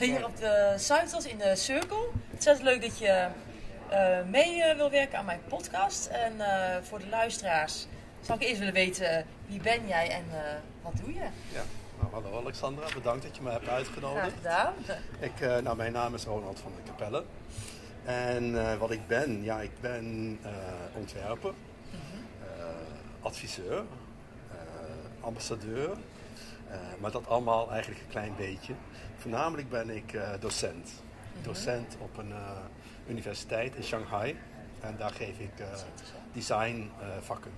hier op de Zuidas in de Circle. Het is leuk dat je uh, mee uh, wil werken aan mijn podcast. En uh, voor de luisteraars zou ik eerst willen weten wie ben jij en wat doe je? Ja. Nou, hallo Alexandra, bedankt dat je me hebt uitgenodigd. Graag gedaan. Ik, nou, mijn naam is Ronald van de Capelle. En wat ik ben, ja, ik ben ontwerper, -hmm. adviseur, ambassadeur. Maar dat allemaal eigenlijk een klein beetje. Voornamelijk ben ik docent. Mm -hmm. Docent op een universiteit in Shanghai. En daar geef ik designvakken.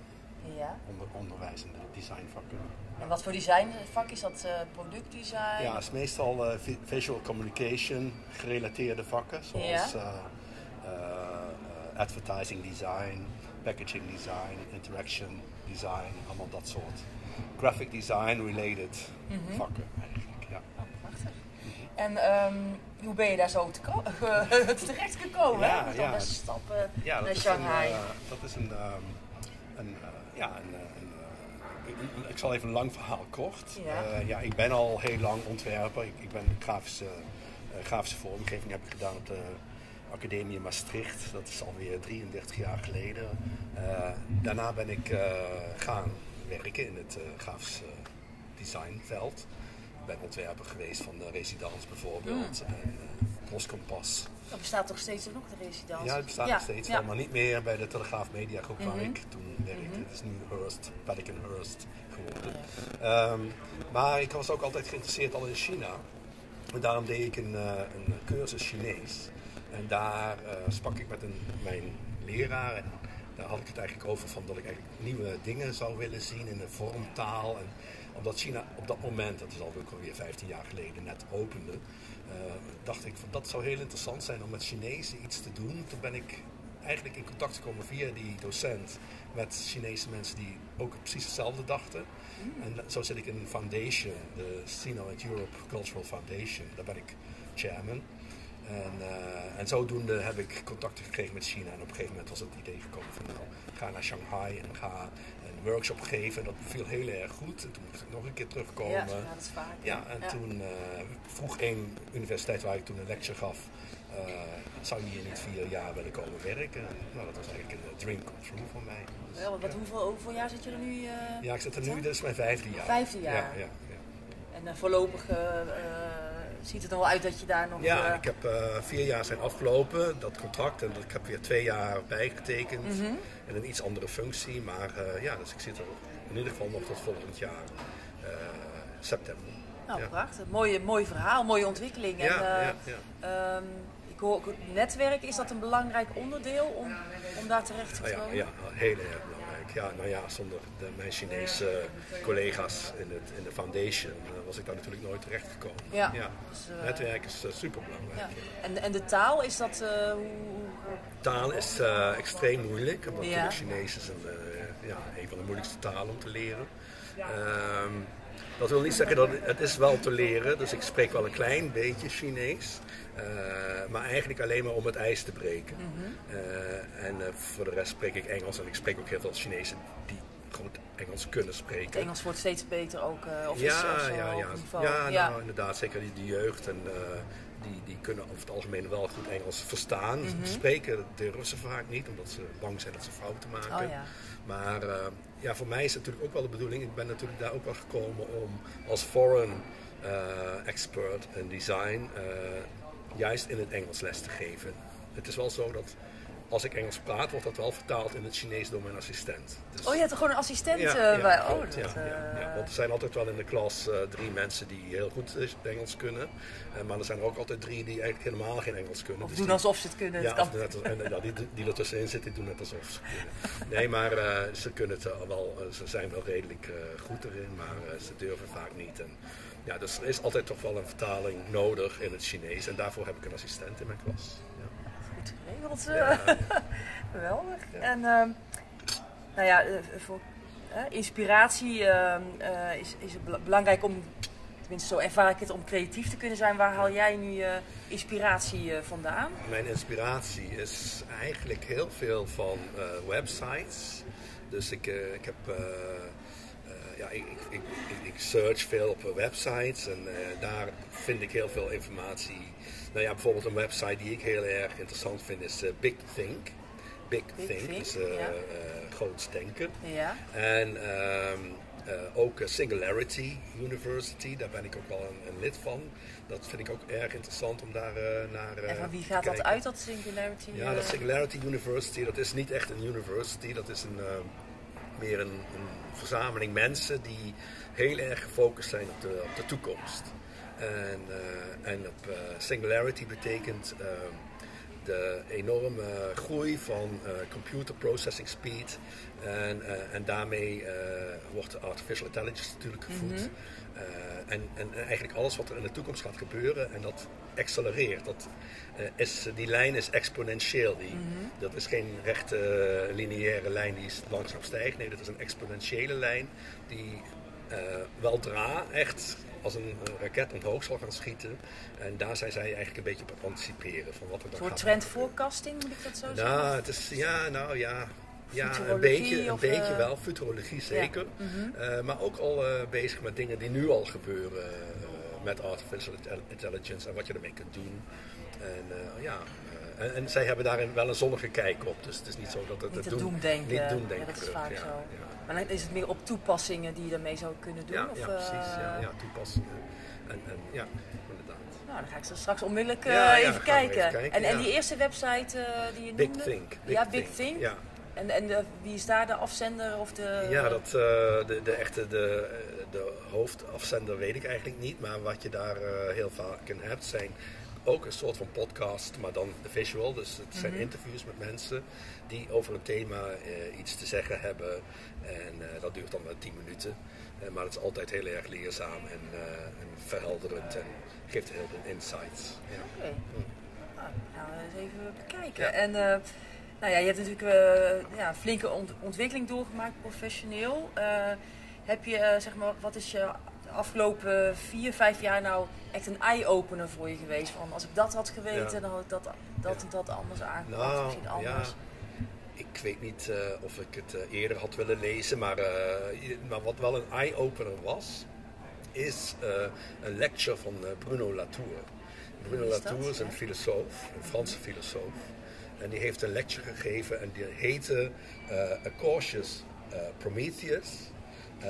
ja. Onder, onderwijzende designvakken. En wat voor designvak is dat? Productdesign? Ja, het is meestal visual communication gerelateerde vakken. Zoals ja. advertising design, packaging design, interaction design. Allemaal dat soort graphic design related mm -hmm. vakken eigenlijk. Ja. Oh, prachtig. En um, hoe ben je daar zo te terecht gekomen? Ja, hè? ja. stappen ja, naar Shanghai. Een, uh, dat is een, um, een uh, ja, een, een, een, ik zal even een lang verhaal kort. Ja, ja ik ben al heel lang ontwerper. Ik, ik ben grafische, grafische vormgeving heb ik gedaan op de Academie in Maastricht. Dat is alweer 33 jaar geleden. daarna ben ik gaan werken in het grafische designveld ben ontwerper geweest van de residence bijvoorbeeld. Mm. En uh, Boskompas. Dat bestaat toch steeds nog, de residence? Ja, het bestaat nog steeds wel, maar niet meer bij de Telegraaf Media Groep mm -hmm. waar ik toen werkte. Mm -hmm. Het is nu Hearst, Pelican Hearst geworden. Um, maar ik was ook altijd geïnteresseerd al in China. En daarom deed ik een, uh, een cursus Chinees. En daar uh, sprak ik met een, mijn leraar. En daar had ik het eigenlijk over van dat ik eigenlijk nieuwe dingen zou willen zien in de vormtaal. En omdat China op dat moment, dat is alweer 15 jaar geleden, net opende, uh, dacht ik van dat zou heel interessant zijn om met Chinezen iets te doen. Toen ben ik eigenlijk in contact gekomen via die docent met Chinese mensen die ook precies hetzelfde dachten. Mm. En zo zit ik in een foundation, de Sino and Europe Cultural Foundation. Daar ben ik chairman. En, uh, en zodoende heb ik contacten gekregen met China. En op een gegeven moment was het idee gekomen van nou, ga naar Shanghai en ga workshop geven. Dat viel heel erg goed. En toen moest ik nog een keer terugkomen. Ja, dat is vaak. Ja, en toen uh, vroeg één universiteit waar ik toen een lecture gaf. Uh, zou je hier niet vier jaar willen komen werken? Nou, dat was eigenlijk een dream come true voor mij. Dus, ja, wat, hoeveel, hoeveel jaar zit je er nu? Ja, ik zit er nu, dit is mijn vijfde jaar. Vijfde jaar? Ja, ja, ja. En voorlopig ziet het er wel uit dat je daar nog... Ja, uh... ik heb uh, vier jaar zijn afgelopen, dat contract. En ik heb weer twee jaar bijgetekend. Mm -hmm. In een iets andere functie. Maar uh, ja, dus ik zit er in ieder geval nog tot volgend jaar september. Nou, ja. prachtig. Mooi, mooi verhaal, mooie ontwikkeling. Ja, en, ja, um, ik hoor netwerk, is dat een belangrijk onderdeel om, om daar terecht te komen? Ja, ja, heel erg belangrijk. Ja, nou ja, zonder de, mijn Chinese collega's in, het, in de foundation uh, was ik daar natuurlijk nooit terecht gekomen. Ja. ja. Dus, uh, netwerk is uh, super belangrijk. Ja. En, en de taal, is dat hoe... Taal is extreem moeilijk, omdat ja. Chinees is een, ja, een van de moeilijkste talen om te leren. Um, dat wil niet zeggen dat het is wel te leren, dus ik spreek wel een klein beetje Chinees. Uh, maar eigenlijk alleen maar om het ijs te breken. Mm -hmm. uh, en uh, voor de rest spreek ik Engels en ik spreek ook heel veel Chinezen die goed Engels kunnen spreken. Het Engels wordt steeds beter ook, of ja, is zo ja, ja. Ja, nou, ja, inderdaad, zeker die, die jeugd en die, die kunnen over het algemeen wel goed Engels verstaan. Mm -hmm. Spreken durven ze vaak niet, omdat ze bang zijn dat ze fouten maken. Oh, ja. Maar ja, voor mij is het natuurlijk ook wel de bedoeling. Ik ben natuurlijk daar ook wel gekomen om als foreign expert in design juist in het Engels les te geven. Het is wel zo dat als ik Engels praat, wordt dat wel vertaald in het Chinees door mijn assistent. Dus oh, je hebt er gewoon een assistent ja, uh, ja, bij? Oh, dat, ja, ja, ja, Want er zijn altijd wel in de klas uh, drie mensen die heel goed Engels kunnen. Maar er zijn er ook altijd drie die eigenlijk helemaal geen Engels kunnen. Of dus doen die, alsof ze het kunnen. Ja, het of net als, en, ja die, die er tussenin zitten, die doen net alsof ze kunnen. Nee, maar ze kunnen het wel, ze zijn wel redelijk goed erin, maar ze durven vaak niet. En, ja, dus er is altijd toch wel een vertaling nodig in het Chinees. En daarvoor heb ik een assistent in mijn klas. Goed geregeld. Ja. Geweldig. Ja. En uh, nou ja, voor uh, inspiratie uh, is, is het belangrijk om, tenminste zo ervaar ik het, om creatief te kunnen zijn. Waar haal jij nu je inspiratie vandaan? Mijn inspiratie is eigenlijk heel veel van websites. Dus ik, ik heb ja, ik, ik, ik, ik search veel op websites en daar vind ik heel veel informatie. Nou ja, bijvoorbeeld een website die ik heel erg interessant vind is Big Think. Big, Think, dus groot denken. Ja. En ehm, ook Singularity University, daar ben ik ook wel een, een, lid van. Dat vind ik ook erg interessant om daar naar En van wie gaat dat uit, dat Singularity? Ja, dat Singularity University, dat is niet echt een university, dat is een, meer een, een, verzameling mensen die heel erg gefocust zijn op de, op de toekomst. En, en op Singularity betekent de enorme groei van uh, computer processing speed. En, uh, en daarmee uh, wordt artificial intelligence natuurlijk gevoed. Mm -hmm. en, en, eigenlijk alles wat er in de toekomst gaat gebeuren en dat accelereert. Dat, is, die lijn is exponentieel. Die, mm -hmm. Dat is geen rechte lineaire lijn die langzaam stijgt. Nee, dat is een exponentiële lijn die weldra echt als een, een raket omhoog zal gaan schieten. En daar zijn zij eigenlijk een beetje op het anticiperen van wat er dan Voor gaat trend forecasting, moet ik dat zo zeggen? Nou, het is, ja, nou ja. Ja, een beetje, een beetje uh... wel. Futurologie zeker. Ja. Mm -hmm. uh, maar ook al uh, bezig met dingen die nu al gebeuren met artificial intelligence en wat je ermee kunt doen. En ja, en, en, zij hebben daarin wel een zonnige kijk op. Dus het is niet zo dat het, niet het doen, doemdenken. Niet doemdenken. Ja, dat is vaak ja, zo. Maar dan is het meer op toepassingen die je daarmee zou kunnen doen? Ja, of, ja precies. Ja, ja, toepassingen. En, en ja, inderdaad. Nou, dan ga ik zo straks onmiddellijk uh, even, kijken. even, kijken. En, en die eerste website uh, die je Big noemde? Think. Big ja, Big Think. Think. Ja. En, en de, wie is daar de afzender of de... Ja, dat, uh, de, de echte de, de hoofdafzender weet ik eigenlijk niet. Maar wat je daar heel vaak in hebt zijn ook een soort van podcast, maar dan visual. Dus het zijn mm -hmm. interviews met mensen die over een thema uh, iets te zeggen hebben. En uh, dat duurt dan wel 10 minuten. Uh, maar het is altijd heel erg leerzaam en, en verhelderend en geeft heel veel insights. Ja. Oké. Okay. Mm. Nou, eens even bekijken. Ja. En nou ja, je hebt natuurlijk ja, flinke ont ontwikkeling doorgemaakt professioneel. heb je, zeg maar, wat is je afgelopen vier, vijf jaar nou echt een eye-opener voor je geweest? Van als ik dat had geweten, ja. dan had ik dat, dat en dat anders aangepakt. Nou, misschien anders. Ja. Ik weet niet uh, of ik het uh, eerder had willen lezen, maar, uh, maar wat wel een eye-opener was, is een lecture van Bruno Latour. Bruno is Latour dat? is een filosoof, een Franse filosoof. En die heeft een lecture gegeven en die heette A Cautious Prometheus.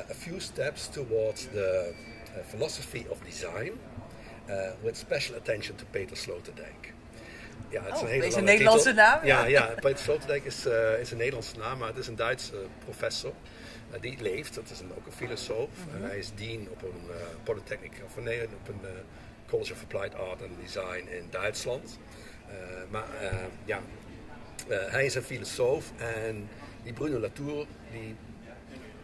A few steps towards the uh, philosophy of design, uh, with special attention to Peter Sloterdijk. Ja, het is Oh, een hele is een Nederlandse titel. naam, Ja, ja. Peter Sloterdijk is, uh, is een Nederlandse naam, maar het is een Duitse professor. Uh, die leeft, dat is een, ook een filosoof. Mhm. En hij is dean op een uh, Polytechnic, of nee, op een College of Applied Art and Design in Duitsland. maar ja, hij is een filosoof en die Bruno Latour, die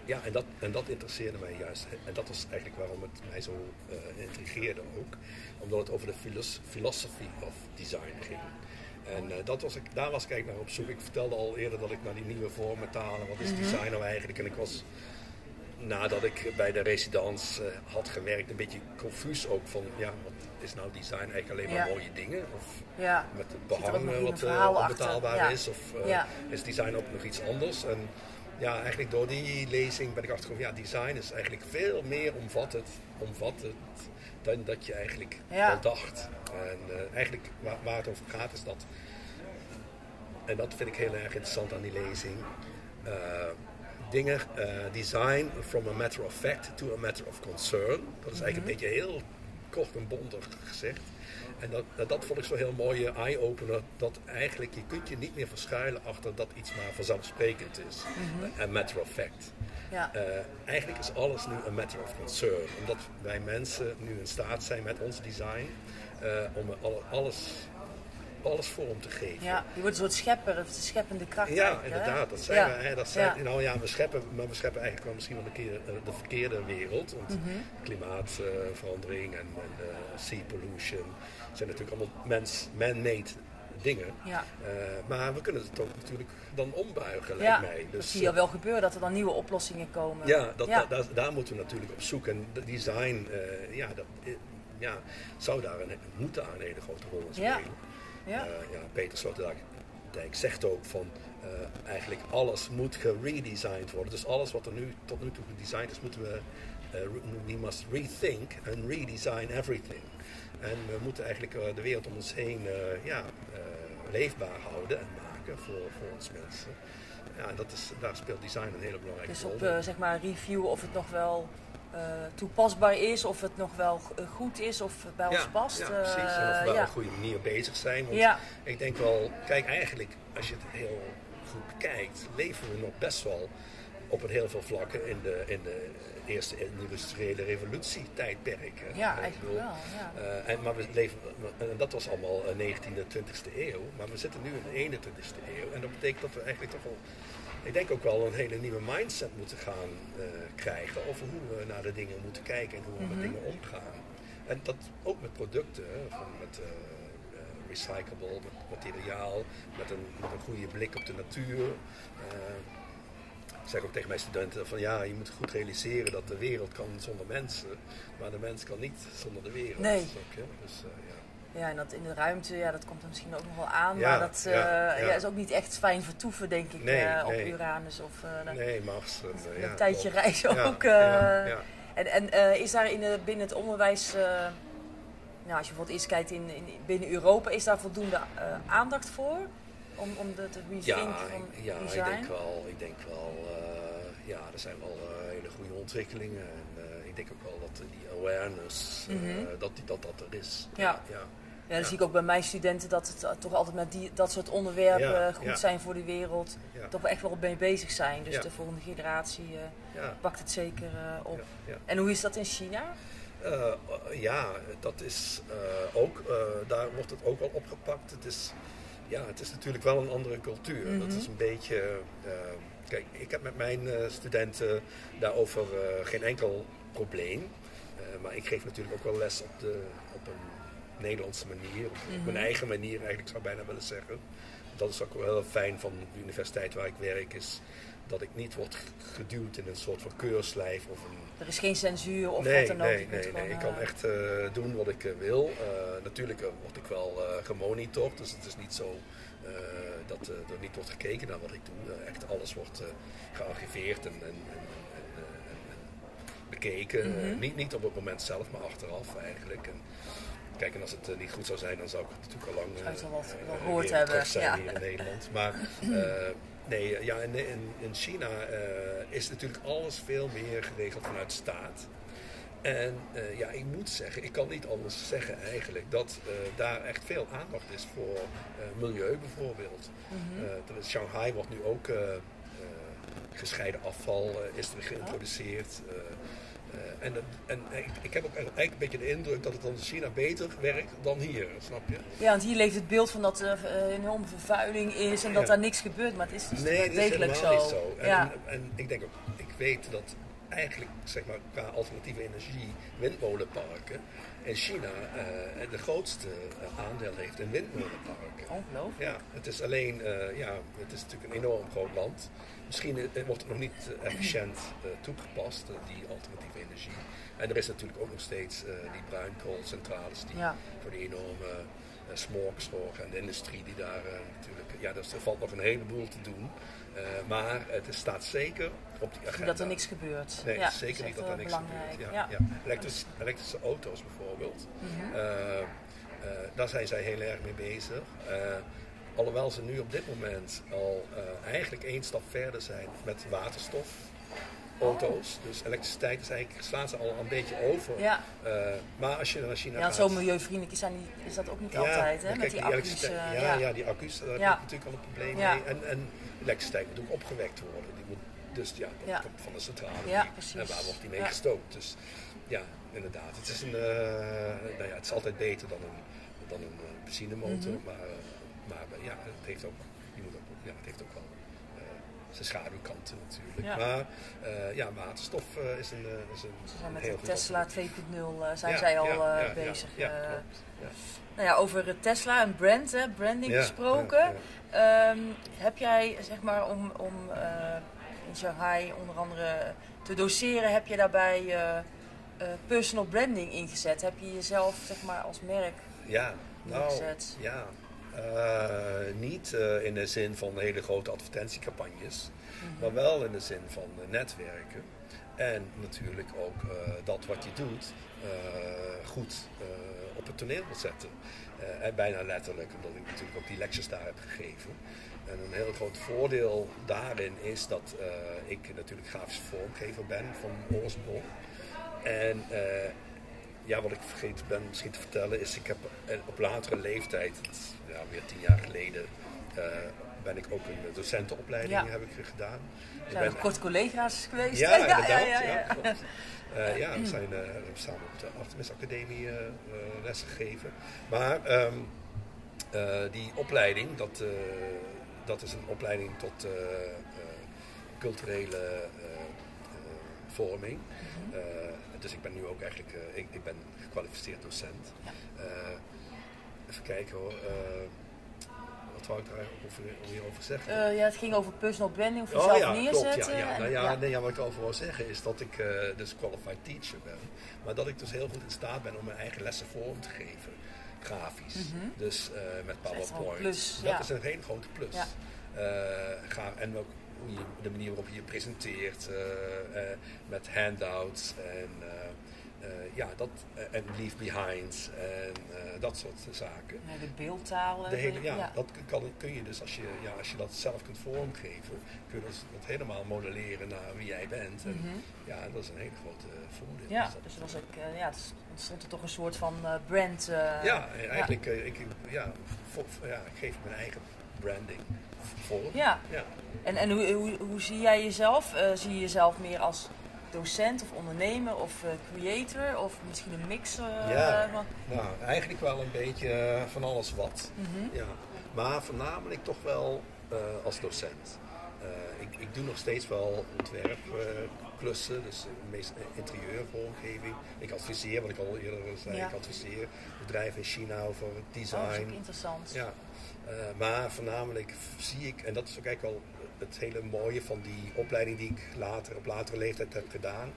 ja, en dat, en dat interesseerde mij juist. En dat was eigenlijk waarom het mij zo uh, intrigeerde ook. Omdat het over de filos philosophy of design ging. En uh, dat was ik, daar was ik eigenlijk naar op zoek. Ik vertelde al eerder dat ik naar die nieuwe vormen talen. Wat is design nou eigenlijk? En ik was, nadat ik bij de residence uh, had gewerkt, een beetje confuus ook van... Ja, wat is nou design eigenlijk alleen maar Ja. mooie dingen? Of Ja. met het behang wat uh, onbetaalbaar Ja. is? Of is design ook nog iets anders? En ja, eigenlijk door die lezing ben ik achtergekomen, ja, design is eigenlijk veel meer omvattend, omvattend dan dat je eigenlijk Ja. al dacht. En uh, eigenlijk waar, waar het over gaat is dat, en dat vind ik heel erg interessant aan die lezing, uh, dingen, uh, design from a matter of fact to a matter of concern. Dat is eigenlijk een beetje heel kort en bondig gezegd. En dat, dat, dat vond ik zo'n heel mooie eye-opener. Dat eigenlijk, je kunt je niet meer verschuilen achter dat iets maar vanzelfsprekend is. Een matter of fact. Ja. Uh, eigenlijk is alles nu een matter of concern. Omdat wij mensen nu in staat zijn met ons design uh, om alle- alles, alles vorm te geven. ja, je wordt een soort schepper, of de scheppende kracht. Ja, hè? inderdaad. Dat zijn Ja. we. Hè, dat zijn, Ja. Nou ja, we scheppen, maar we scheppen eigenlijk wel misschien wel een keer eh, de verkeerde wereld. Want Mhm. klimaatverandering en, en eh, sea pollution zijn natuurlijk allemaal mens, man-made dingen. Ja. Eh, maar we kunnen het ook natuurlijk dan ombuigen, Ja, lijkt mij. dat Dus, zie je wel gebeuren, dat er dan nieuwe oplossingen komen. ja, dat, Ja. da- daar, daar moeten we natuurlijk op zoek. En de design ja, dat, ja, zou daar een, moet daar een hele grote rol in spelen. Ja. Ja. Eh, ja, Peter Sloterdijk zegt ook van eh, eigenlijk alles moet geredesigned worden. Dus alles wat er nu tot nu toe gedesigned is, moeten we, uh, we must rethink and redesign everything. En we moeten eigenlijk de wereld om ons heen ja, leefbaar houden en maken voor, voor ons mensen. Ja, dat is, daar speelt design een hele belangrijke dus rol Dus op zeg maar review of het nog wel uh, toepasbaar is, of het nog wel goed is, of het bij ons past. Ja, precies. En of we wel op een goede manier bezig zijn. Want ja. ik denk wel, kijk eigenlijk, als je het heel goed bekijkt, leven we nog best wel op een heel veel vlakken in de, in de eerste industriële revolutie tijdperk. Ja, eigenlijk wel. Ja. Uh, en, maar we leven, en dat was allemaal 19e, 20e eeuw, maar we zitten nu in de 21e eeuw. En dat betekent dat we eigenlijk toch wel ik denk ook wel een hele nieuwe mindset moeten gaan uh, krijgen over hoe we naar de dingen moeten kijken en hoe we met Mhm. dingen omgaan. En dat ook met producten, van met uh, recyclable, met materiaal, met een, met een goede blik op de natuur. ik zeg ook tegen mijn studenten van ja, je moet goed realiseren dat de wereld kan zonder mensen, maar de mens kan niet zonder de wereld. Nee. Dus, ja. Ja, en dat in de ruimte, ja, dat komt er misschien ook nog wel aan. Ja, maar dat uh, ja, ja. is ook niet echt fijn vertoeven, denk ik, nee, uh, op nee. Uranus. Of, uh, nee, Mars. Een, ja, tijdje reizen ook. En, en is daar in de, binnen het onderwijs, nou, als je bijvoorbeeld eens kijkt in, in, binnen Europa, is daar voldoende aandacht voor? Om, om de, te ja, van ja, design? ik denk wel. Ik denk wel ja, er zijn wel hele goede ontwikkelingen. En, ik denk ook wel dat die awareness, mm -hmm. dat, die, dat dat er is. Ja. Ja. Dan zie ik ook bij mijn studenten dat het toch altijd met die, dat soort onderwerpen ja, goed zijn voor de wereld. Toch wel echt wel mee bezig zijn. Dus de volgende generatie Ja. pakt het zeker op. En hoe is dat in China? Uh, ja, dat is uh, ook, daar wordt het ook wel opgepakt. Het is, ja, het is natuurlijk wel een andere cultuur. Mhm. Dat is een beetje. kijk, ik heb met mijn studenten daarover geen enkel probleem. maar ik geef natuurlijk ook wel les op, de, op een Nederlandse manier, op Mhm. mijn eigen manier eigenlijk zou ik bijna willen zeggen. Dat is ook wel heel fijn van de universiteit waar ik werk, is dat ik niet word geduwd in een soort van keurslijf of een... Er is geen censuur of nee, wat dan ook. Nee, nee, nee. Ik kan eh, echt uh, doen wat ik uh, wil. Uh, natuurlijk word ik wel gemonitord, dus het is niet zo dat er niet wordt gekeken naar wat ik doe. echt alles wordt gearchiveerd en, en, en, en bekeken. Mhm. niet, niet op het moment zelf, maar achteraf eigenlijk. En, Kijk, en als het uh, niet goed zou zijn, dan zou ik het natuurlijk al lang uh, wel gehoord hebben, zijn ja. hier in Nederland. Maar nee, ja, in, in, in China is natuurlijk alles veel meer geregeld vanuit staat. En ja, ik moet zeggen, ik kan niet anders zeggen eigenlijk, dat daar echt veel aandacht is voor milieu bijvoorbeeld. Is, Shanghai wordt nu ook gescheiden afval is er geïntroduceerd. Uh, en, en ik, ik, heb ook eigenlijk een beetje de indruk dat het dan in China beter werkt dan hier, snap je? Ja, want hier leeft het beeld van dat er uh, enorme vervuiling is en dat Ja. daar niks gebeurt, maar het is dus nee, is degelijk helemaal zo. niet zo. En, Ja. en, en ik denk ook, ik weet dat eigenlijk, zeg maar, qua alternatieve energie, windmolenparken in China uh, de grootste aandeel heeft in windmolenparken. Ongelooflijk. Ja, het is alleen, uh, ja, het is natuurlijk een enorm groot land. Misschien wordt het nog niet efficiënt toegepast, die alternatieve energie. En er is natuurlijk ook nog steeds die bruinkoolcentrales die Ja. voor die enorme smog zorgen. En de industrie die daar natuurlijk, ja, dus er valt nog een heleboel te doen. maar het staat zeker op die agenda. Dat er niks gebeurt. Nee, ja, zeker niet dat er eh, niks belangrijk. gebeurt. Ja. Ja, ja. Elektrische, elektrische auto's bijvoorbeeld. Mhm. Uh, uh, daar zijn zij heel erg mee bezig. Uh, alhoewel ze nu op dit moment al uh, eigenlijk één stap verder zijn met waterstofauto's. Dus elektriciteit is eigenlijk, slaan ze al een beetje over. Ja. Uh, maar als je naar China Ja, gaat... zo milieuvriendelijk is, die, is dat ook niet altijd, hè? Met die accu's. elektriciteit- eh, ja, ja. die accu's, daar heb Ja. je natuurlijk al een probleem Ja. mee. En, en elektriciteit moet ook opgewekt worden. Die moet, dus ja, dat Ja. komt van de centrale. Ja, die- precies. En waar wordt die mee Ja. gestookt? Dus ja, inderdaad. Het is, een, eh, nou ja, het is altijd beter dan een, dan een benzinemotor. Maar, eh, maar eh, ja, het heeft ook, je moet ook, ja, het heeft ook wel zijn schaduwkanten natuurlijk. Ja. Maar eh, ja, waterstof eh, is een, eh, is een Ze zijn met de Tesla antwoord. 2.0 eh, zijn Ja, zij al bezig. Ja, klopt. Ja. nou ja, over Tesla en brand, hè, branding gesproken. Ehm, heb jij, zeg maar, om, om in Shanghai onder andere te doseren, heb je daarbij personal branding ingezet? Heb je jezelf, zeg maar, als merk Ja, nou, neergezet? ja. Uh, niet uh, in de zin van hele grote advertentiecampagnes, mm-hmm. maar wel in de zin van uh, netwerken. En natuurlijk ook dat wat je doet goed op het toneel wil zetten. en bijna letterlijk, omdat ik natuurlijk ook die lectures daar heb gegeven. En een heel groot voordeel daarin is dat ik natuurlijk grafisch vormgever ben van oorsprong. En ja, wat ik vergeten ben misschien te vertellen is, ik heb op latere leeftijd, ja, weer tien jaar geleden, uh, ben ik ook een docentenopleiding ja. heb ik gedaan. Ik zijn ben kort collega's geweest. Ja, inderdaad. Ja, ja, ja, ja. Uh, ja we zijn uh, samen op de Artemis Academie uh, lessen gegeven. Maar um, die opleiding, dat, dat is een opleiding tot culturele vorming. Mm -hmm dus ik ben nu ook eigenlijk, uh, ik, ik, ben gekwalificeerd docent. Ja. Uh, even kijken hoor. Uh, wat wou ik daar over, hierover zeggen? ja, het ging over personal branding, of jezelf oh, ja, neerzetten. Klopt, ja, ja. Nou, ja, Nee, ja, wat ik over wil zeggen is dat ik dus qualified teacher ben. Maar dat ik dus heel goed in staat ben om mijn eigen lessen vorm te geven. Grafisch. Mm -hmm. Dus met PowerPoint. Plus, dat is een hele grote plus. ga, en ook de manier waarop je je presenteert uh, met handouts en uh, ja, dat, en leave behind en dat soort zaken. Ja, de beeldtaal. De hele, ja, dat kan, kun je dus als je, ja, als je dat zelf kunt vormgeven, kun je dat, dat helemaal modelleren naar wie jij bent. En, mm -hmm. Ja, dat is een hele grote voordeel. Ja, dus, dus was ik, ja, het ontstond er toch een soort van brand. ja, eigenlijk, ik, ja, voor, ja, ik geef mijn eigen branding Ja. ja. En, en hoe, hoe, hoe zie jij jezelf? Uh, zie je jezelf meer als docent of ondernemer of uh, creator of misschien een mix? Uh, ja, van... nou, eigenlijk wel een beetje van alles wat. Mm -hmm. ja. Maar voornamelijk toch wel als docent. ik, ik doe nog steeds wel ontwerpklussen, dus meest interieurvormgeving. Ik adviseer, wat ik al eerder zei, ja. ik adviseer bedrijven in China over design. Oh, dat is interessant. Ja. Maar voornamelijk zie ik, en dat is ook eigenlijk al het hele mooie van die opleiding die ik later, op latere leeftijd heb gedaan.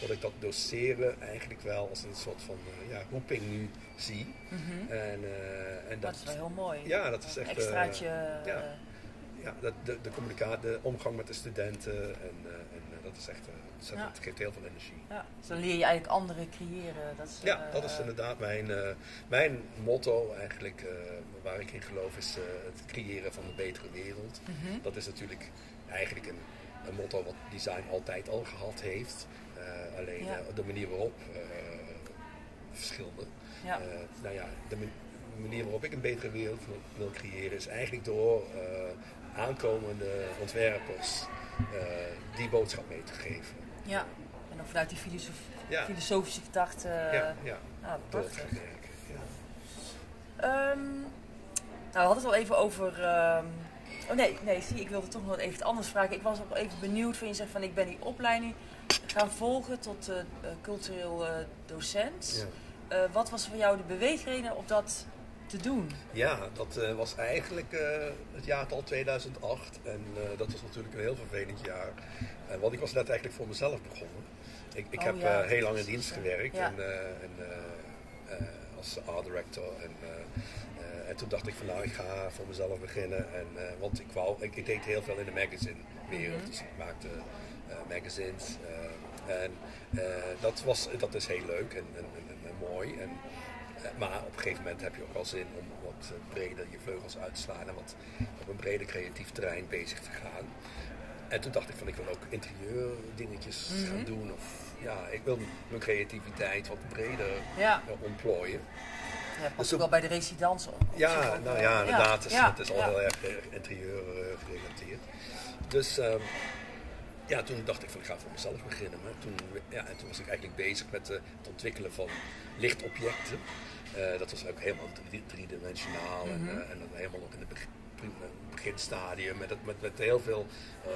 Dat ik dat doseren eigenlijk wel als een soort van uh, ja, roeping nu zie. Mm -hmm. en, uh, en dat, dat, is wel heel mooi. Ja, dat is echt... Een extraatje. ja, ja de, de, de communicatie, de omgang met de studenten. En, en dat is echt... Het, ja. geeft heel veel energie. Ja, dus dan leer je eigenlijk anderen creëren. Dat is, ja, dat is inderdaad mijn, mijn motto eigenlijk, waar ik in geloof, is het creëren van een betere wereld. Mm -hmm. Dat is natuurlijk eigenlijk een, een, motto wat design altijd al gehad heeft. alleen ja. de manier waarop verschilde. Ja. nou ja, de manier waarop ik een betere wereld wil, wil creëren is eigenlijk door aankomende ontwerpers die boodschap mee te geven. Ja, en dan vanuit die filosof ja. filosofische gedachte. ja, ja. Ah, prachtig. Um, nou, we hadden het al even over. Um, oh nee, nee, zie, ik wilde toch nog even anders vragen. Ik was ook even benieuwd van je zegt van ik ben die opleiding gaan volgen tot uh, cultureel uh, docent. Ja. Uh, wat was voor jou de beweegreden om dat te doen? Ja, dat was eigenlijk het jaartal 2008. En dat was natuurlijk een heel vervelend jaar. want ik was net eigenlijk voor mezelf begonnen. Ik, ik oh, heb ja, heel lang in dienst gewerkt. En, en als art director. En, en toen dacht ik van nou, ik ga voor mezelf beginnen. En, want ik, wou, ik, ik, deed heel veel in de magazine wereld. Mm Dus ik maakte magazines. en dat, was, dat is heel leuk en, en, en mooi. En, maar op een gegeven moment heb je ook wel zin om wat breder je vleugels uit te slaan en wat op een breder creatief terrein bezig te gaan. En toen dacht ik van ik wil ook interieur dingetjes mm -hmm. gaan doen. Of ja, ik wil mijn creativiteit wat breder ja. ontplooien. Ja, past dus ook wel bij de residence. Ja, nou ja, inderdaad. Ja. Is, het is al heel erg interieur uh, gerelateerd. Dus um, ja, toen dacht ik van ik ga voor mezelf beginnen. Maar toen, ja, en toen was ik eigenlijk bezig met uh, het ontwikkelen van lichtobjecten. Uh, dat was ook helemaal driedimensionaal mm -hmm. en, uh, en dan helemaal nog in het begin, beginstadium met, met, met heel veel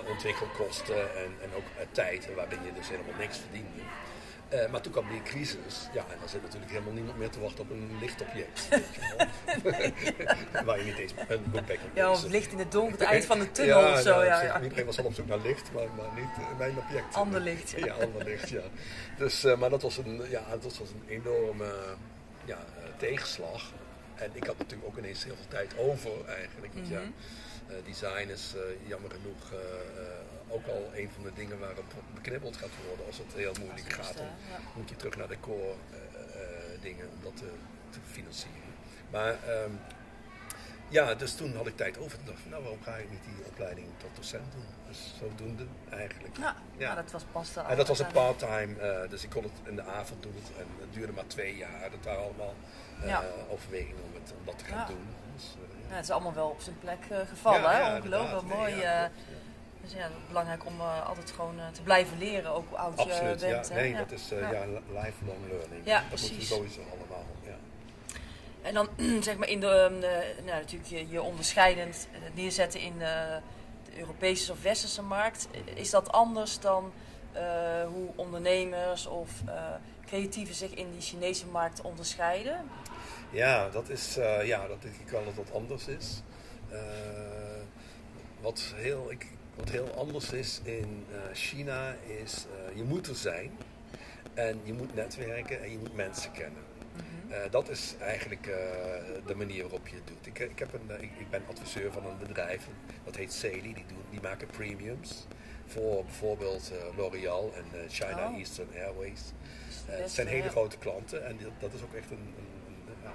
ontwikkelkosten en, en ook tijd waarin je dus helemaal niks verdiende. Uh, maar toen kwam die crisis. Ja, en dan zit natuurlijk helemaal niemand meer te wachten op een lichtobject. Waar je niet eens een boekbek op Ja, of licht in het donker, het eind van de tunnel ja, of zo. Nou, ja, ja. Iedereen was al op zoek naar licht, maar, maar niet uh, mijn object. Ander licht. Ja, ander licht, ja. Dus, uh, maar dat was een, ja, dat was een enorme ja, tegenslag. en ik had natuurlijk ook ineens heel veel tijd over eigenlijk. Want ja, Mhm. eh, design is eh, jammer genoeg eh, eh, ook al een van de dingen waarop beknibbeld gaat worden als het heel moeilijk het gaat. Dan eh, moet je terug naar de core eh, eh, dingen om dat te, te financieren. Maar ehm, ja, dus toen had ik tijd over. Toen dacht ik, nou waarom ga ik niet die opleiding tot docent doen? Dus zodoende eigenlijk. Ja, Ja. maar dat was pas En dat was een part-time, eh, dus ik kon het in de avond doen. En het duurde maar twee jaar. Dat waren allemaal eh, Ja. overwegingen om, het, om dat te gaan Ja. doen. Dus, eh, ja. Het is allemaal wel op zijn plek gevallen. Hè? Ongelooflijk mooi. Nee, ja. dus ja, belangrijk om altijd gewoon te blijven leren, ook hoe oud Absoluut, je bent. ja. hè? Nee, Ja. dat is Ja. ja. lifelong learning. Ja, dat precies. sowieso allemaal. Ja. En dan zeg maar in de, eh, nou, natuurlijk je, onderscheidend eh, neerzetten in eh, de Europese of Westerse markt. Is dat anders dan eh, hoe ondernemers of eh, creatieven zich in die Chinese markt onderscheiden? Ja, dat is, eh, ja, dat denk ik wel dat dat anders is. Eh, wat, heel, ik, wat heel anders is in eh, China is, eh, je moet er zijn en je moet netwerken en je moet mensen kennen. Eh, dat is eigenlijk eh, de manier waarop je het doet. Ik, ik, heb een, eh, ik, ik ben adviseur van een bedrijf, dat heet Celi, die, doen, die maken premiums voor bijvoorbeeld eh, L'Oreal en eh, China Oh. Eastern Airways. Eh, het zijn hele grote klanten en dat, is ook echt een, een, een,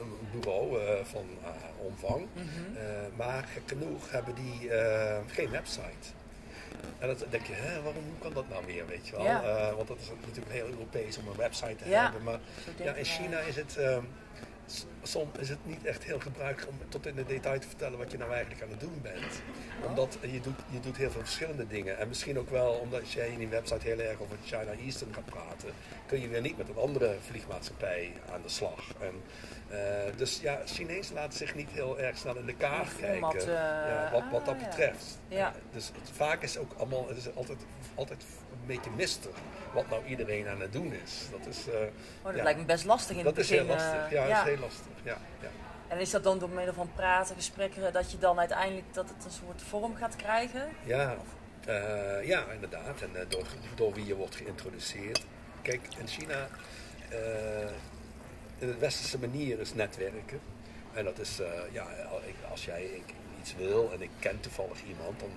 een- bureau eh, van eh, omvang. Mhm. Eh, maar genoeg hebben die eh, geen website. En dan denk je, hè, waarom hoe kan dat nou weer, weet je wel? Ja. Eh, want dat is natuurlijk heel Europees om een website te Ja. hebben. Maar ja, in. China is het, ehm, soms is het niet echt heel gebruikelijk om tot in de detail te vertellen wat je nou eigenlijk aan het doen bent. Omdat je doet, je doet heel veel verschillende dingen. En misschien ook wel omdat jij in die website heel erg over China Eastern gaat praten, kun je weer niet met een andere vliegmaatschappij aan de slag. En, eh, dus ja, Chinezen laten zich niet heel erg snel in de kaart kijken. eh, ja, wat, wat dat ah, ja. betreft. Ja. Eh, dus het, vaak is ook allemaal, het is altijd, altijd een beetje mistig wat nou iedereen aan het doen is. Dat is, eh, Oh, dat lijkt me best lastig in dat het is begin. heel lastig. eh, Ja, dat is heel lastig. Ja, ja. En is dat dan door middel van praten, gesprekken, dat je dan uiteindelijk dat het een soort vorm gaat krijgen? Ja, eh, ja inderdaad. En eh, door, door wie je wordt geïntroduceerd. Kijk, in China, eh, de westerse manier is netwerken. En dat is, ja, als jij iets wil en ik ken toevallig iemand, dan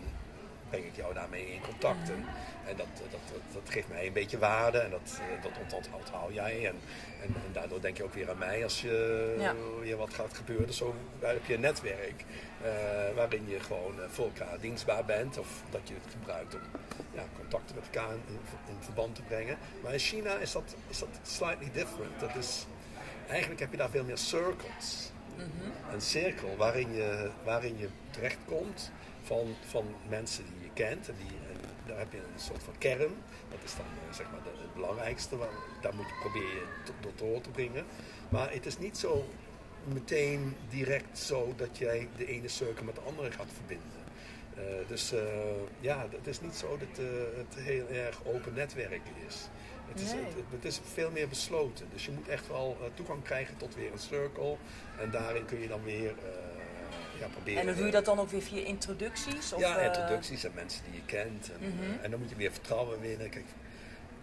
breng ik jou daarmee in contact. En, en dat, dat, dat, dat geeft mij een beetje waarde en dat, eh, dat ont- onthoud jij. En, en, en daardoor denk je ook weer aan mij als je, Ja. je wat gaat gebeuren. Zo heb je een netwerk eh, waarin je gewoon eh, voor elkaar dienstbaar bent. Of dat je het gebruikt om ja, contacten met elkaar in, in verband te brengen. Maar in China is dat, is dat slightly different. Dat is, eigenlijk heb je daar veel meer circles. Een cirkel waarin je, waarin je terechtkomt van, van mensen die je kent. En, die, en daar heb je een soort van kern. Dat is dan eh, zeg maar de, het belangrijkste. Waar, daar moet je proberen tot, door te brengen. Maar het is niet zo meteen direct zo dat jij de ene cirkel met de andere gaat verbinden. Eh, dus eh, ja, het is niet zo dat het heel erg open netwerken is. Het is, het, het is veel meer besloten. Dus je moet echt wel toegang krijgen tot weer een circle. En daarin kun je dan weer ja, proberen. En dan doe je dat dan ook weer via introducties? Of, ja, eh, introducties en mensen die je kent. En, Mhm. eh, en dan moet je weer vertrouwen winnen. Kijk,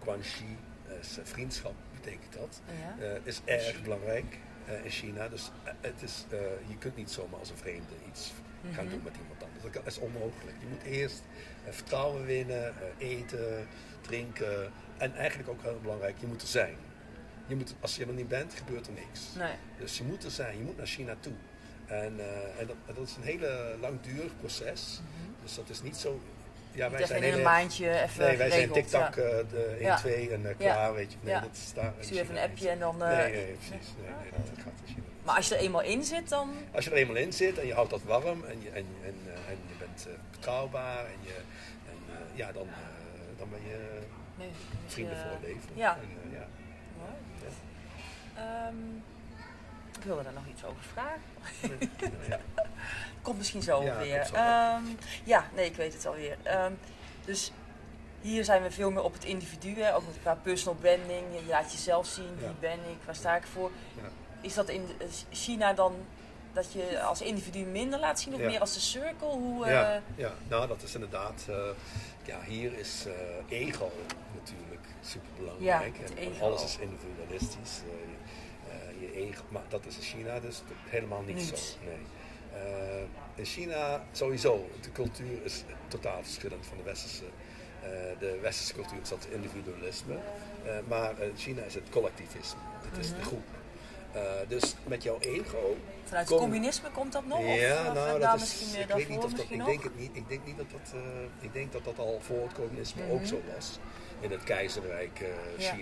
Guanxi is eh, vriendschap, betekent dat. Ja. Eh, is erg belangrijk eh, in China. Dus het is, eh, je kunt niet zomaar als een vreemde iets gaan Mhm. doen met iemand anders. Dat is onmogelijk. Je moet eerst vertrouwen winnen, eh, eten, drinken. En eigenlijk ook heel belangrijk, je moet er zijn. Je moet, als je er niet bent, gebeurt er niks. Nee. Dus je moet er zijn, je moet naar China toe. En, eh, en dat, dat is een hele langdurig proces. Dus dat is niet zo. Ja, Mhm. Niet even in hele- een maandje even Nee, wij zijn TikTok ja. eh, de 1, Ja. 2 en Ja. klaar, weet je. Nee, Ja. dat is daar. Stuur even een appje en dan... Nee, nee, precies. Nee, nee, dat gaat niet. Maar als je er eenmaal in zit, dan... Als je er eenmaal in zit en je houdt dat warm en je, en, en, en je bent betrouwbaar en, je, en ja, dan, dan ben je Nee, vrienden voor het leven. Ja. En, ja. mooi. Ik wilde daar nog iets over vragen. ja. Komt misschien zo Ja, weer. zo. Ehm, ja, nee, ik weet het alweer. Ehm, dus hier zijn we veel meer op het individu, hè, ook met qua personal branding. Je laat jezelf zien, wie ben ik, waar sta ik voor. Ja. Is dat in eh, China dan dat je als individu minder laat zien of Ja. meer als de circle? Hoe, eh, Ja, ja, nou dat is inderdaad, eh, ja hier is eh, ego natuurlijk super belangrijk. Ja, en alles is individualistisch. Één, maar dat is in China dus helemaal niet zo. Nee. Eh, in China sowieso, de cultuur is totaal verschillend van de westerse. Eh, de westerse cultuur is dat individualisme, Eh, maar in China is het collectivisme. Het is Mhm. de groep. Eh, dus met jouw ego. Vanuit kom- het communisme komt dat nog? ja, of nou, dat is, ik weet niet of dat, ik denk het niet. Ik denk niet dat dat, ik denk dat dat al voor het communisme Mhm. ook zo was. In het keizerrijk Ja.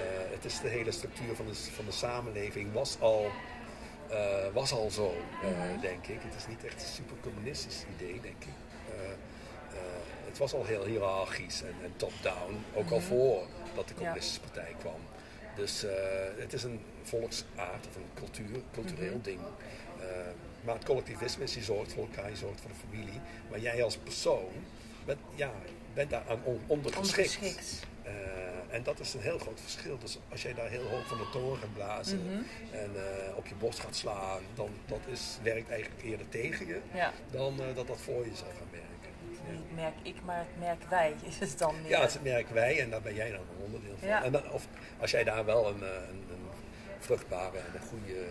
Eh, het is de hele structuur van de, van de samenleving was al, eh, was al zo, eh, Mhm. denk ik. Het is niet echt een super communistisch idee, denk ik. Het was al heel hiërarchisch en, en top-down, ook al Mhm. voor dat de communistische partij kwam. Dus het is een volksaard of een cultuur, cultureel Mhm. ding. Maar het collectivisme is, je zorgt voor elkaar, je zorgt voor de familie. Maar jij als persoon bent, ja, bent daar aan on- ondergeschikt. Ondergeschikt. Eh, en dat is een heel groot verschil. Dus als jij daar heel hoog van de toren gaat blazen Mhm. en eh, op je borst gaat slaan, dan dat is, werkt eigenlijk eerder tegen je Ja, dan eh, dat dat voor je zal gaan werken. Ja. niet merk ik, maar het merk wij is het dan meer. Ja, het merk wij en daar ben jij dan een onderdeel van. Ja. En dan, of als jij daar wel een, een, een vruchtbare en een goede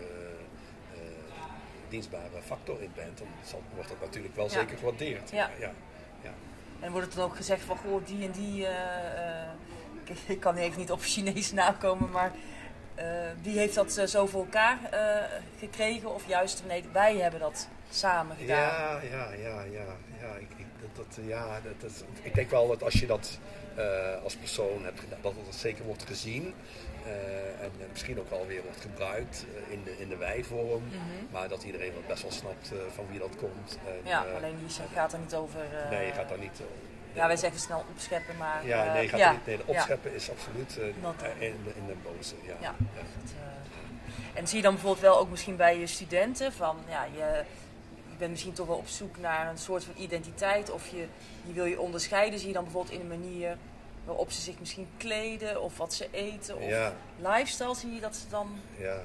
dienstbare factor in bent, dan zal, wordt dat natuurlijk wel zeker gewaardeerd. Ja. En wordt het dan ook gezegd van, goh, die en die, eh, eh, ik, ik kan even niet op Chinees nakomen, maar eh, die heeft dat eh, zo voor elkaar eh, gekregen? Of juist, nee, wij hebben dat samen gedaan. Ja, ja, ja, ja. ja, ik, ik, dat, dat, ja dat, dat, ik denk wel dat als je dat eh, als persoon hebt gedaan, dat het zeker wordt gezien. Eh, en, eh, misschien ook wel weer wordt gebruikt eh, in, de, in de wij-vorm. Mhm. Maar dat iedereen wel best wel snapt van wie dat komt. En, Ja, alleen die gaat er niet over. nee, je gaat daar niet... Ja, wij zeggen snel opscheppen, maar. Ja, nee, gaat ja, niet, nee opscheppen is absoluut in, de- in de boze. Ja. Ja. dat, en zie je dan bijvoorbeeld wel ook misschien bij je studenten van ja, je, je bent misschien toch wel op zoek naar een soort van identiteit of je, je wil je onderscheiden. Zie je dan bijvoorbeeld in de manier waarop ze zich misschien kleden of wat ze eten of Ja. lifestyle zie je dat ze dan. Ja.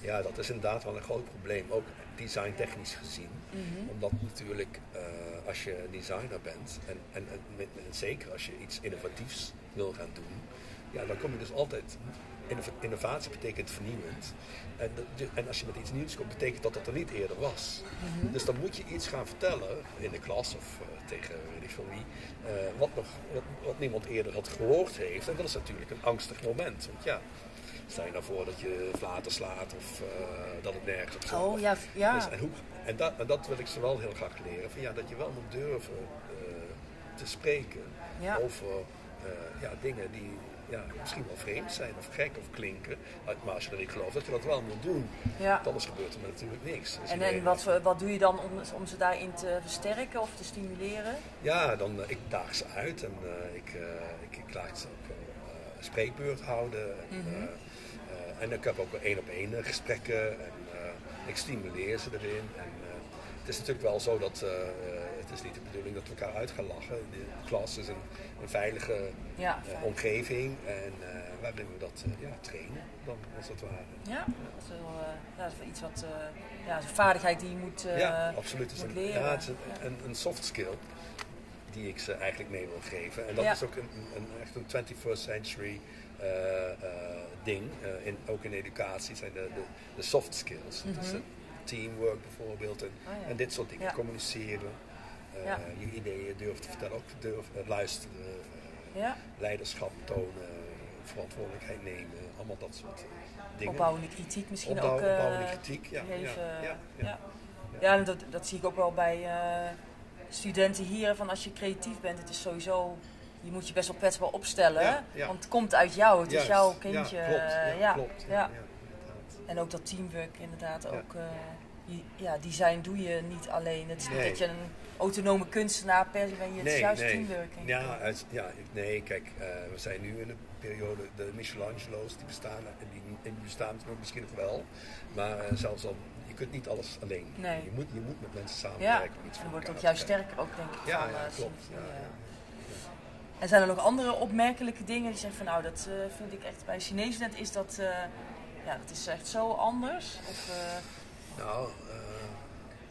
ja, dat is inderdaad wel een groot probleem, ook designtechnisch gezien. Mhm. Omdat natuurlijk eh, als je designer bent en, en, en, en zeker als je iets innovatiefs wil gaan doen, ja, dan kom je dus altijd. Innova- Innovatie betekent vernieuwend. En, de- en als je met iets nieuws komt, betekent dat dat er niet eerder was. Mhm. Dus dan moet je iets gaan vertellen in de klas of eh, tegen weet ik veel wie, eh, wat, nog, wat, wat niemand eerder had gehoord heeft. En dat is natuurlijk een angstig moment. Want ja, stel je nou voor dat je flaten slaat of eh, dat het nergens op. Oh ja, ja. Dus, en, hoe, en, dat, en dat wil ik ze wel heel graag leren. Van, ja, dat je wel moet durven te spreken Ja. over ja, dingen die ja, misschien wel vreemd zijn of gek of klinken. Maar erin gelooft dat je dat wel moet doen, ja. anders gebeurt er natuurlijk niks. Dus En, en wat, wat doe je dan om, om ze daarin te versterken of te stimuleren? Ja, dan eh, ik daag ze uit en eh, ik, eh, ik, ik laat ze ook eh, spreekbeurt houden. En, Mhm. en ik heb ook één op één gesprekken en ik stimuleer ze erin. En, het is natuurlijk wel zo dat het is niet de bedoeling dat we elkaar uit gaan lachen. De klas is een, een veilige Ja, eh, omgeving en eh, waarin we dat eh, ja, trainen, dan, als het ware. Ja, dat is wel, ja, dat is wel iets wat, ja, is een vaardigheid die je moet, ja, absoluut. Het is een, leren. ja, het is een, Ja. een, een soft skill die ik ze eigenlijk mee wil geven. En dat Ja. is ook een, een, echt een 21st century ding. In, ook in educatie zijn de, de, de soft skills. Dus Mhm. eh, teamwork bijvoorbeeld en, ja. en dit soort dingen. Ja. Communiceren, Ja. je ideeën durven te vertellen, ook durven uh, luisteren, eh, Ja, leiderschap tonen, verantwoordelijkheid nemen. Allemaal dat soort eh, dingen. opbouwende kritiek misschien Opbouw- ook. eh, opbouwende kritiek, ja. ja, ja, ja. ja. Ja, en dat, dat zie ik ook wel bij eh, studenten hier. Van als je creatief bent, het is sowieso, je moet je best wel kwetsbaar opstellen. Ja, ja. Want het komt uit jou, het is jouw kindje. Ja, klopt. eh, Ja, ja, klopt. En ook dat teamwork inderdaad ook. eh, je- ja, design doe je niet alleen. Het is niet Nee. dat je een autonome kunstenaar per se bent. je- Het is juist teamworking. Ja, ja, nee, kijk, eh, we zijn nu in een periode, de Michelangelo's, die bestaan, en die, bestaan nog misschien nog wel, maar eh, zelfs al, je kunt niet alles alleen. Nee. Je, moet, je moet met mensen Ja, samenwerken. iets en dan wordt het ook juist sterker ook, denk ik. Ja, van, ja, eh, klopt. Ja, ja. En zijn er nog andere opmerkelijke dingen die zeggen van nou, dat vind ik echt bij Chinees net is dat, ja, dat is echt zo anders. Of, Nou,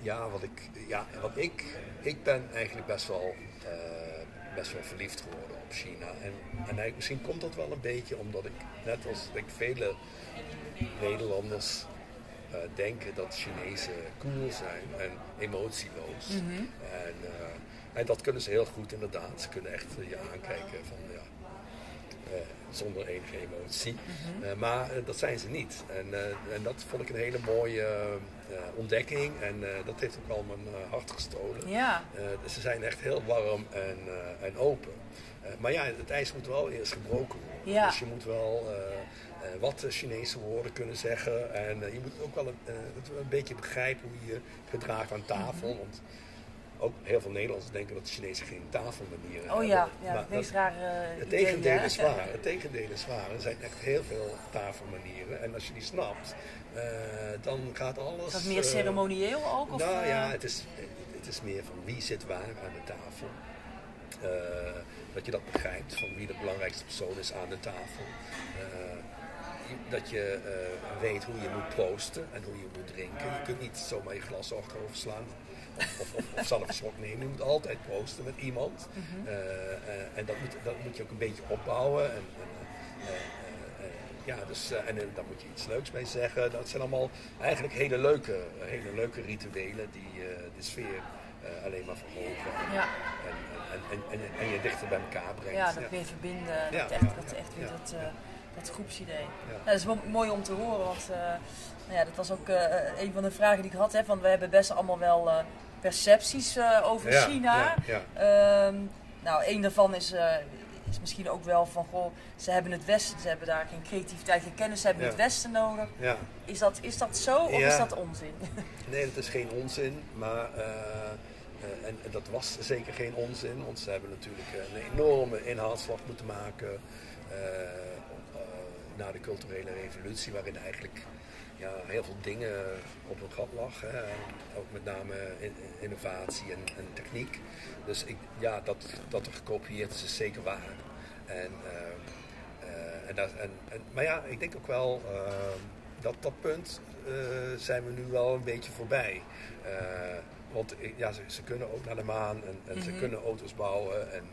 ja, wat ik, ja, wat ik, ik ben eigenlijk best wel, eh, best wel verliefd geworden op China. En, en misschien komt dat wel een beetje omdat ik, net als ik vele Nederlanders eh, denken dat Chinezen cool zijn en emotieloos. En, eh, en dat kunnen ze heel goed inderdaad. Ze kunnen echt je aankijken van ja, zonder enige emotie. Eh, maar eh, dat zijn ze niet. En, eh, en dat vond ik een hele mooie eh, ontdekking. En eh, dat heeft ook wel mijn eh, hart gestolen. Ja. Eh, dus ze zijn echt heel warm en, eh, en open. Eh, maar ja, het ijs moet wel eerst gebroken worden. Ja. Dus je moet wel eh, eh, wat eh, Chinese woorden kunnen zeggen. En eh, je moet ook wel een, eh, een beetje begrijpen hoe je je gedraagt aan tafel. Mhm. Want ook heel veel Nederlanders denken dat de Chinezen geen tafelmanieren Oh hebben. ja, ja Maar de meest rare het ideeën, tegendeel hè? is waar. Het tegendeel is waar. Er zijn echt heel veel tafelmanieren. En als je die snapt, eh, dan gaat alles... Is dat meer eh, ceremonieel ook? Of, nou eh? ja, het is, het is meer van wie zit waar aan de tafel. Eh, dat je dat begrijpt, van wie de belangrijkste persoon is aan de tafel. Eh, dat je eh, weet hoe je moet proosten en hoe je moet drinken. Je kunt niet zomaar je glas achterover slaan. Of, of, of, zelf een slok nemen. Je moet altijd proosten met iemand. Mhm. Eh, eh, en dat moet, dat moet je ook een beetje opbouwen. En, en, eh, ja, dus, en daar moet je iets leuks mee zeggen. Dat zijn allemaal eigenlijk hele leuke, hele leuke rituelen die de sfeer alleen maar verhogen. Ja. En, en, en, en, en je dichter bij elkaar brengt. Ja, dat weer verbinden. Ja, dat echt, ja, dat echt weer dat, dat groepsidee. Dat is wel mooi om te horen, want nou ja, dat was ook een van de vragen die ik had. Hè, van we hebben best allemaal wel percepties eh, over Ja, China. ja, Ehm, nou, een daarvan is, eh, is misschien ook wel van, goh, ze hebben het Westen, ze hebben daar geen creativiteit, geen kennis, ze hebben het Westen nodig. Ja. Is dat, is dat zo of is dat onzin? Nee, dat is geen onzin, maar eh, en, dat was zeker geen onzin, want ze hebben natuurlijk een enorme inhaalslag moeten maken eh, na de culturele revolutie, waarin eigenlijk ja, heel veel dingen op een gat lag. Hè. Ook met name in- innovatie en, en techniek. Dus ik, ja, dat, dat er gekopieerd is, is zeker waar. En, eh, eh, en dat, en, en, maar ja, ik denk ook wel eh, dat dat punt zijn we nu wel een beetje voorbij. Want ja, ze, ze kunnen ook naar de maan en, en ze Mhm. kunnen auto's bouwen. En,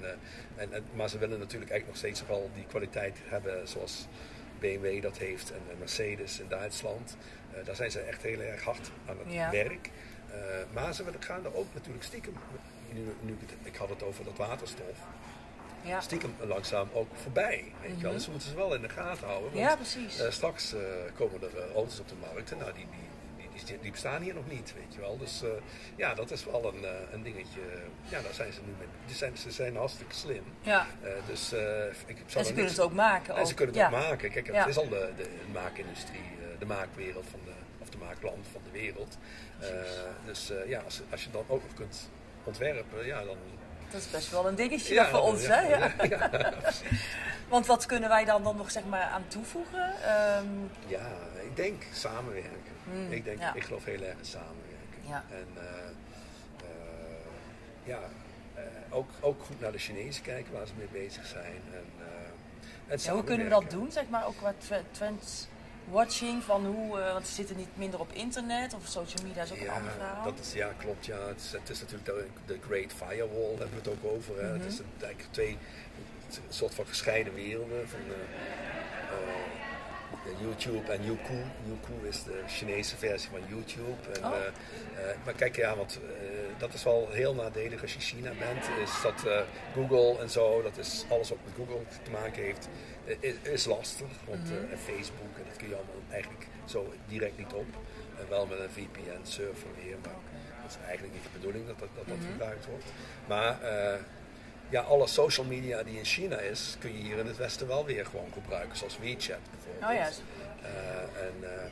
en, en, maar ze willen natuurlijk eigenlijk nog steeds wel die kwaliteit hebben zoals BMW dat heeft en, en Mercedes in Duitsland. Eh, daar zijn ze echt heel erg hard aan het Ja. werk. Eh, maar ze gaan er ook natuurlijk stiekem, nu, nu, ik had het over dat waterstof, Ja, stiekem langzaam ook voorbij. Weet wel? Mhm. Dus we moeten ze wel in de gaten houden. Want ja precies. eh, straks eh, komen er eh, auto's op de markt en nou, die, die, die, bestaan hier nog niet, weet je wel. Dus eh, ja, dat is wel een, eh, een dingetje. Ja, daar zijn ze nu mee. Die zijn, ze zijn hartstikke slim. ja. Eh, dus ik zal En ze kunnen het ook maken. en ze kunnen ja. het ook maken. Kijk, het Ja. is al de, de maakindustrie, de maakwereld van de, of de maakland van de wereld. Dus ja, als, als je dan ook nog kunt ontwerpen, ja, dan... Dat is best wel een dingetje ja, voor ons, ja, hè? Ja. Want wat kunnen wij dan, dan nog zeg maar aan toevoegen? Ehm, Ja, ik denk samenwerken. Mm, ik, denk, ja. ik geloof heel erg in samenwerken. Ja. En eh, eh, ja, eh, ook, ook goed naar de Chinezen kijken waar ze mee bezig zijn. En, en ja, hoe kunnen we dat doen, zeg maar, ook qua tre- trends watching van hoe, want ze zitten niet minder op internet of social media is ook een Ja, ander verhaal. dat is, ja, klopt. Ja. Het, is, het is natuurlijk de, de Great Firewall, daar hebben we het ook over. Hè. Mhm. Het is een, eigenlijk twee een soort van gescheiden werelden. Van, YouTube en Youku. Youku is de Chinese versie van YouTube. En, Oh. eh, eh, maar kijk, ja, want eh, dat is wel heel nadelig als je China bent. Is dat Google en zo, dat is alles wat met Google te maken heeft, is, is lastig. Want Mhm. Facebook, en dat kun je allemaal eigenlijk zo direct niet op. En wel met een VPN-server weer, maar dat is eigenlijk niet de bedoeling dat dat, dat, dat Mhm. gebruikt wordt. Maar ja, alle social media die in China is, kun je hier in het Westen wel weer gewoon gebruiken, zoals WeChat bijvoorbeeld. Oh ja, Eh, en, eh,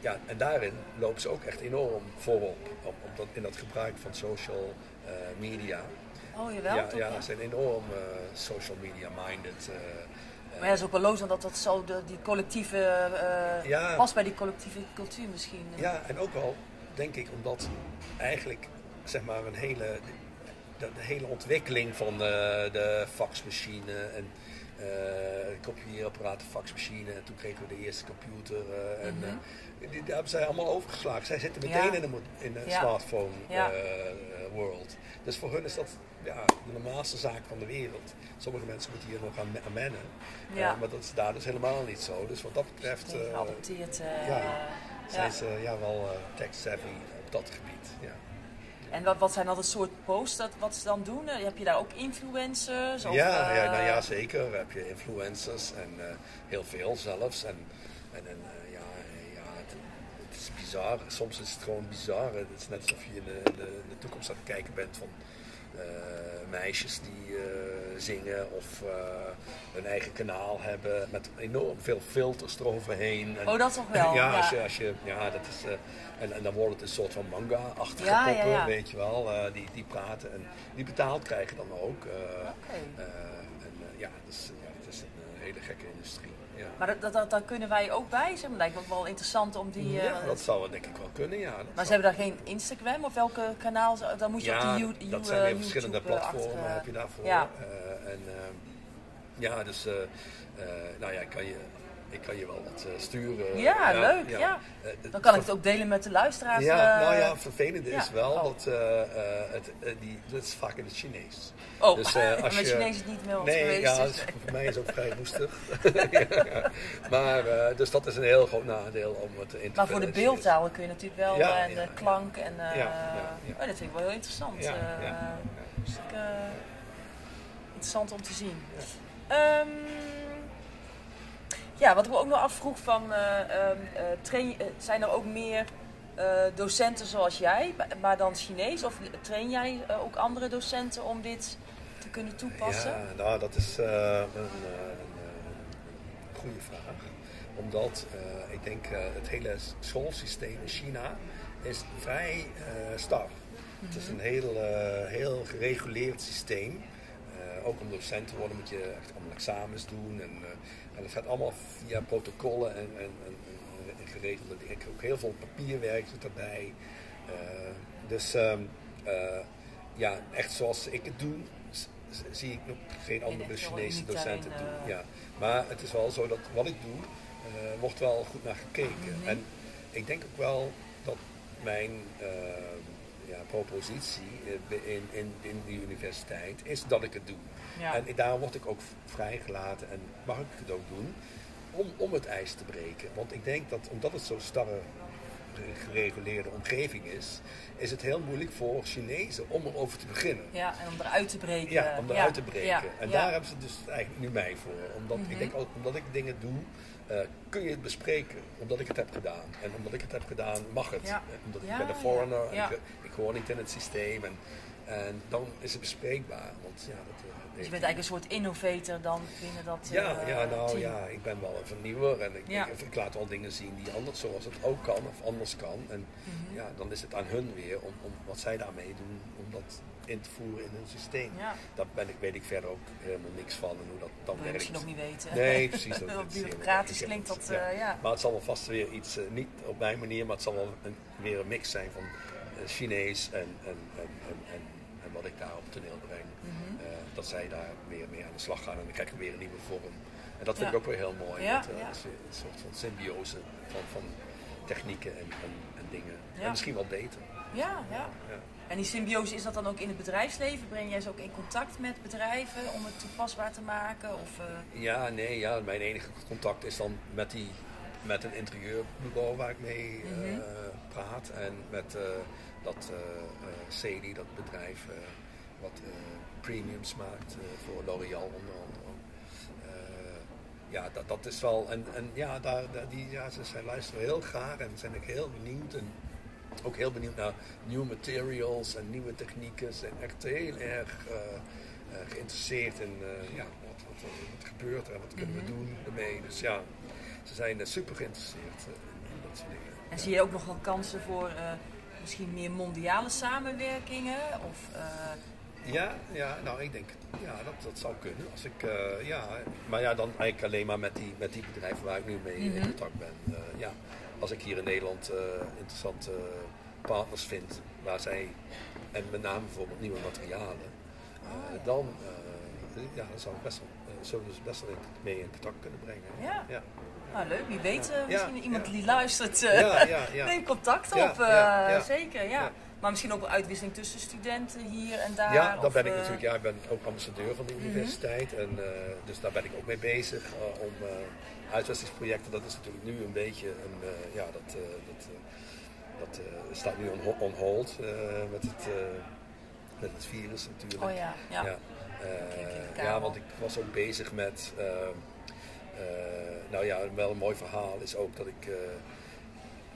ja, en daarin lopen ze ook echt enorm voorop, op, op dat, in dat gebruik van social eh, media. oh jawel, ja, toch? ja, ze zijn enorm social media minded. Maar ja, dat is ook wel loos, want dat zo de, die collectieve, Ja. past bij die collectieve cultuur misschien. Ja, en ook wel, denk ik, omdat eigenlijk zeg maar een hele, de, de hele ontwikkeling van de, de faxmachine en kopieerapparaten, faxmachine. En toen kregen we de eerste computer. en mm die, die, hebben zij allemaal overgeslagen. Zij zitten meteen in de, in de smartphone world. Dus voor hun is dat ja, de normaalste zaak van de wereld. Sommige mensen moeten hier nog aan, aan mennen. Ja. maar dat is daar dus helemaal niet zo. Dus wat dat betreft... Uh, geadopteerd. ja, zijn ze ja, wel tech-savvy op dat gebied. Ja. En wat, wat zijn dat een soort posts dat, wat ze dan doen? Heb je daar ook influencers? Of, ja, ja, nou ja, zeker. We heb je influencers en uh, heel veel zelfs. En, en, en uh, ja, ja het, het, is bizar. Soms is het gewoon bizar. Het is net alsof je in de, de, de toekomst aan het kijken bent van meisjes die zingen of hun eigen kanaal hebben met enorm veel filters eroverheen. En, oh, dat toch wel? ja, Als je, als je, ja, dat is en, en dan wordt het een soort van manga-achtige ja, poppen, ja, ja. weet je wel, die, die praten en die betaald krijgen dan ook. Okay. uh, en ja, dus, ja, het is een hele gekke industrie. Ja. Maar dat, dat, daar kunnen wij ook bij, zeg maar. Lijkt me ook wel interessant om die... ja, dat zou denk ik wel kunnen, ja. maar ze hebben daar geen Instagram of welke kanaal? Dan moet je op die YouTube dat zijn weer verschillende platformen heb je daarvoor. Ja. en ja, dus... nou ja, kan je ik kan je wel wat uh, sturen. Ja, ja leuk. Ja. ja. Eh, dan kan ik het ook delen met de luisteraars. Ja, uh, nou ja, vervelende is wel oh. dat het, die, dat is vaak in het Chinees. Oh, dus, als met je, Chinees is niet meer nee, geweest. Ja, dus, voor mij is het ook vrij woestig. maar, dus dat is een heel groot nadeel om het in te Maar voor de beeldtaal kun je natuurlijk wel, en de klank en... Oh, dat vind ik wel heel interessant. Ja, dus ik, interessant om te zien. Um, ja, wat ik me ook nog afvroeg van, uh, zijn er ook meer docenten zoals jij, maar dan Chinees? Of train jij ook andere docenten om dit te kunnen toepassen? Ja, nou, dat is een, een, goede vraag. Omdat ik denk het hele schoolsysteem in China is vrij star. Het is mhm. een heel, heel gereguleerd systeem. ook om docent te worden moet je echt allemaal examens doen. En, en dat gaat allemaal via protocollen en, en, en, en geregelde dingen. Ook heel veel papierwerk zit erbij. Uh, dus um, uh, ja, echt zoals ik het doe, zie ik nog geen andere Chinese docenten doen. Uh... Ja. Maar het is wel zo dat wat ik doe, wordt wel goed naar gekeken. Mm -hmm. En ik denk ook wel dat mijn ja, propositie in, in, in de universiteit is dat ik het doe. Ja. En daar word ik ook vrijgelaten en mag ik het ook doen om, om het ijs te breken. Want ik denk dat omdat het zo'n starre gereguleerde omgeving is, is het heel moeilijk voor Chinezen om erover te beginnen. Ja, en om eruit te breken. Ja, om eruit te breken. En daar hebben ze dus eigenlijk nu mij voor. Omdat ik mhm. denk, omdat ik dingen doe, uh, kun je het bespreken. Omdat ik het heb gedaan. En omdat ik het heb gedaan, mag het. Omdat ik ben een foreigner en ik, ik hoor niet in het systeem. En, en dan is het bespreekbaar. Want ja, dat, eh, dus je bent eigenlijk een soort innovator dan binnen dat Ja, uh, ja nou ja, ik ben wel een vernieuwer en ik, ik, ik, laat wel dingen zien die anders zoals het ook kan of anders kan. En mhm. ja, dan is het aan hun weer om, om wat zij daarmee doen, om dat in te voeren in hun systeem. Ja. Daar ben ik, weet ik verder ook helemaal niks van en hoe dat dan werkt. misschien nog niet weten. Nee, precies. Dat bureaucratisch klinkt dat, ja. Uh, ja. Maar het zal wel vast weer iets, uh, niet op mijn manier, maar het zal wel een, weer een mix zijn van Chinees en, en, en, en, en, wat ik daar op toneel breng. Mm -hmm dat zij daar weer mee aan de slag gaan en dan krijg je weer een nieuwe vorm. En dat vind ik ook weer heel mooi. Ja, dat, uh, Een soort van symbiose van, van technieken en, en, en dingen. En misschien wel beter. Ja, ja. En die symbiose, is dat dan ook in het bedrijfsleven? Breng jij ze ook in contact met bedrijven om het toepasbaar te maken? Of, uh... Ja, nee, ja, mijn enige contact is dan met, die, met een interieurbureau waar ik mee mm -hmm. uh, praat. En met dat CEDI, dat bedrijf wat premiums maakt eh, voor L'Oreal onder andere. Eh, ja, dat, dat is wel. En, en ja, daar, die, ja, ze, zij luisteren heel graag en zijn ik heel benieuwd. En ook heel benieuwd naar nieuwe materials en nieuwe technieken. Ze zijn echt heel erg uh, uh, geïnteresseerd in uh, ja, wat, wat, wat, gebeurt er en wat kunnen we mhm. doen ermee. Dus ja, ze zijn super geïnteresseerd in, dat soort dingen. En zie je ook nog wel kansen voor misschien meer mondiale samenwerkingen? Of ja, ja, nou ik denk, ja, dat, dat zou kunnen. Als ik, uh, ja, maar ja, dan eigenlijk alleen maar met die, met die bedrijven waar ik nu mee in mhm. contact ben. Uh, ja, als ik hier in Nederland interessante partners vind, waar zij, en met name bijvoorbeeld nieuwe materialen, oh, ja. dan, ja, dan zou ik best wel zullen we dus best wel mee in contact kunnen brengen. Ja. ja. Nou, leuk. Wie weet, eh, misschien iemand die luistert, eh, neem contact op. eh, ja, ja. Zeker, ja. Ja. Maar misschien ook wel uitwisseling tussen studenten hier en daar. Ja, daar ben ik natuurlijk. Ja, ik ben ook ambassadeur van de Mhm. universiteit. En, dus daar ben ik ook mee bezig om eh uitwisselingsprojecten. Dat is natuurlijk nu een beetje een. ja, dat, dat, dat staat nu on, ho- on hold met, het, met het virus natuurlijk. Oh ja, ja. Ja, want ik was ook bezig met. Eh, nou ja, wel een mooi verhaal is ook dat ik eh,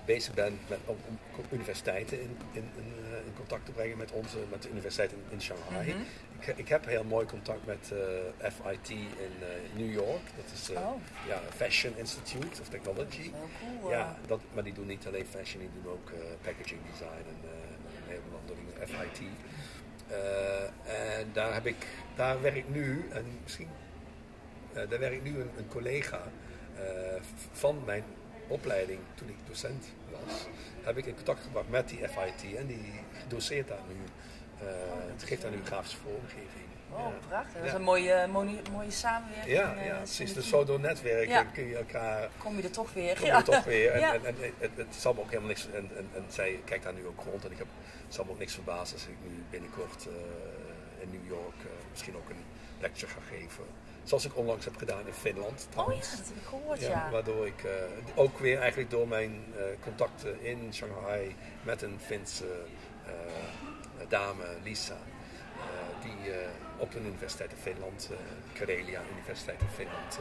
bezig ben met, om, om universiteiten in, in, in, eh, in contact te brengen met, onze, met de universiteit in, Shanghai. Mhm. ik, ik heb heel mooi contact met FIT in New York. Dat is Oh. ja, Fashion Institute of Technology. Cool. Ja, dat, maar die doen niet alleen fashion, die doen ook packaging design en een heleboel andere dingen, FIT. En daar, heb ik, daar werkt nu, en misschien, daar werkt nu een, een collega eh, van mijn opleiding toen ik docent was, heb ik in contact gebracht met die FIT en die doseert daar nu. eh het geeft daar nu grafische vormgeving. Oh, Ja. prachtig. Dat is Ja. een mooie, mooie, mooie samenwerking. Ja, eh, ja, precies. Dus zo door netwerken Ja. kun je elkaar Kom je er toch weer. kom je toch weer. En, en, en het, het zal me ook helemaal niks. En, en, en zij kijkt daar nu ook rond. En ik heb, het zal me ook niks verbazen als ik nu binnenkort eh, in New York eh, misschien ook een lecture ga geven. Zoals ik onlangs heb gedaan in Finland. Oh ja, dat heb ik gehoord, ja. Waardoor ik eh, ook weer eigenlijk door mijn eh, contacten in Shanghai met een Finse eh, dame, Lisa, die op de Universiteit in Finland, Karelia Universiteit in Finland,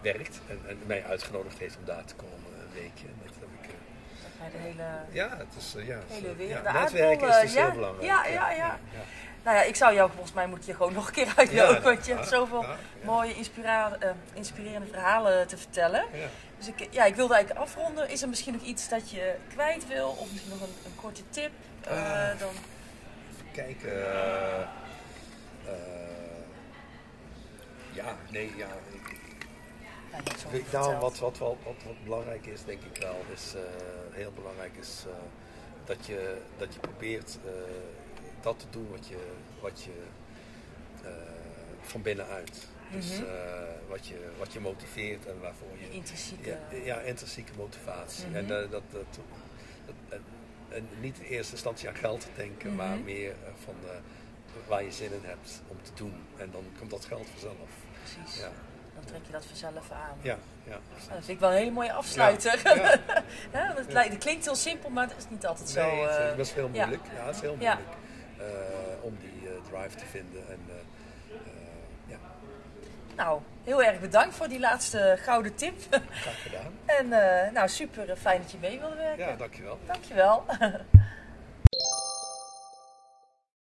werkt. En, en mij uitgenodigd heeft om daar te komen een weekje. Eh, de hele... ja, het is, eh, ja, Hele eh, wereld, ja, de netwerken is dus eh, ja, heel belangrijk. ja, ja, ja. Nou ja, ik zou jou, volgens mij moet je gewoon nog een keer uitnodigen. Want je hebt zoveel mooie, inspira- eh, inspirerende verhalen te vertellen. Dus ik, ja, ik wilde eigenlijk afronden. Is er misschien nog iets dat je kwijt wil? Of misschien nog een, een korte tip? Eh, Ah. dan... kijken. eh, eh, ja, nee, ja. ik- Verteld. nou, wat, wat, wat, wat belangrijk is, denk ik wel, is eh, heel belangrijk is eh, dat, je, dat je probeert eh, dat te doen wat je, wat je van binnenuit. Dus Mhm. wat, je, wat je motiveert en waarvoor je. Intrinsieke... Ja, ja, intrinsieke motivatie. Mhm. En eh, dat, dat, dat, en, niet in eerste instantie aan geld te denken, Mhm. maar meer van waar je zin in hebt om te doen. En dan komt dat geld vanzelf. Precies. Ja, Dan trek je dat vanzelf aan. ja, ja. Nou, dat vind ik wel een hele mooie afsluiter. Ja, dat, klinkt heel simpel, maar het is niet altijd zo. Nee, het eh, is best heel moeilijk. Ja, het is heel moeilijk eh, om die eh, drive te vinden. En, ja, Nou, heel erg bedankt voor die laatste gouden tip. graag gedaan. en nou, super fijn dat je mee wilde werken. Ja, dankjewel. Dankjewel.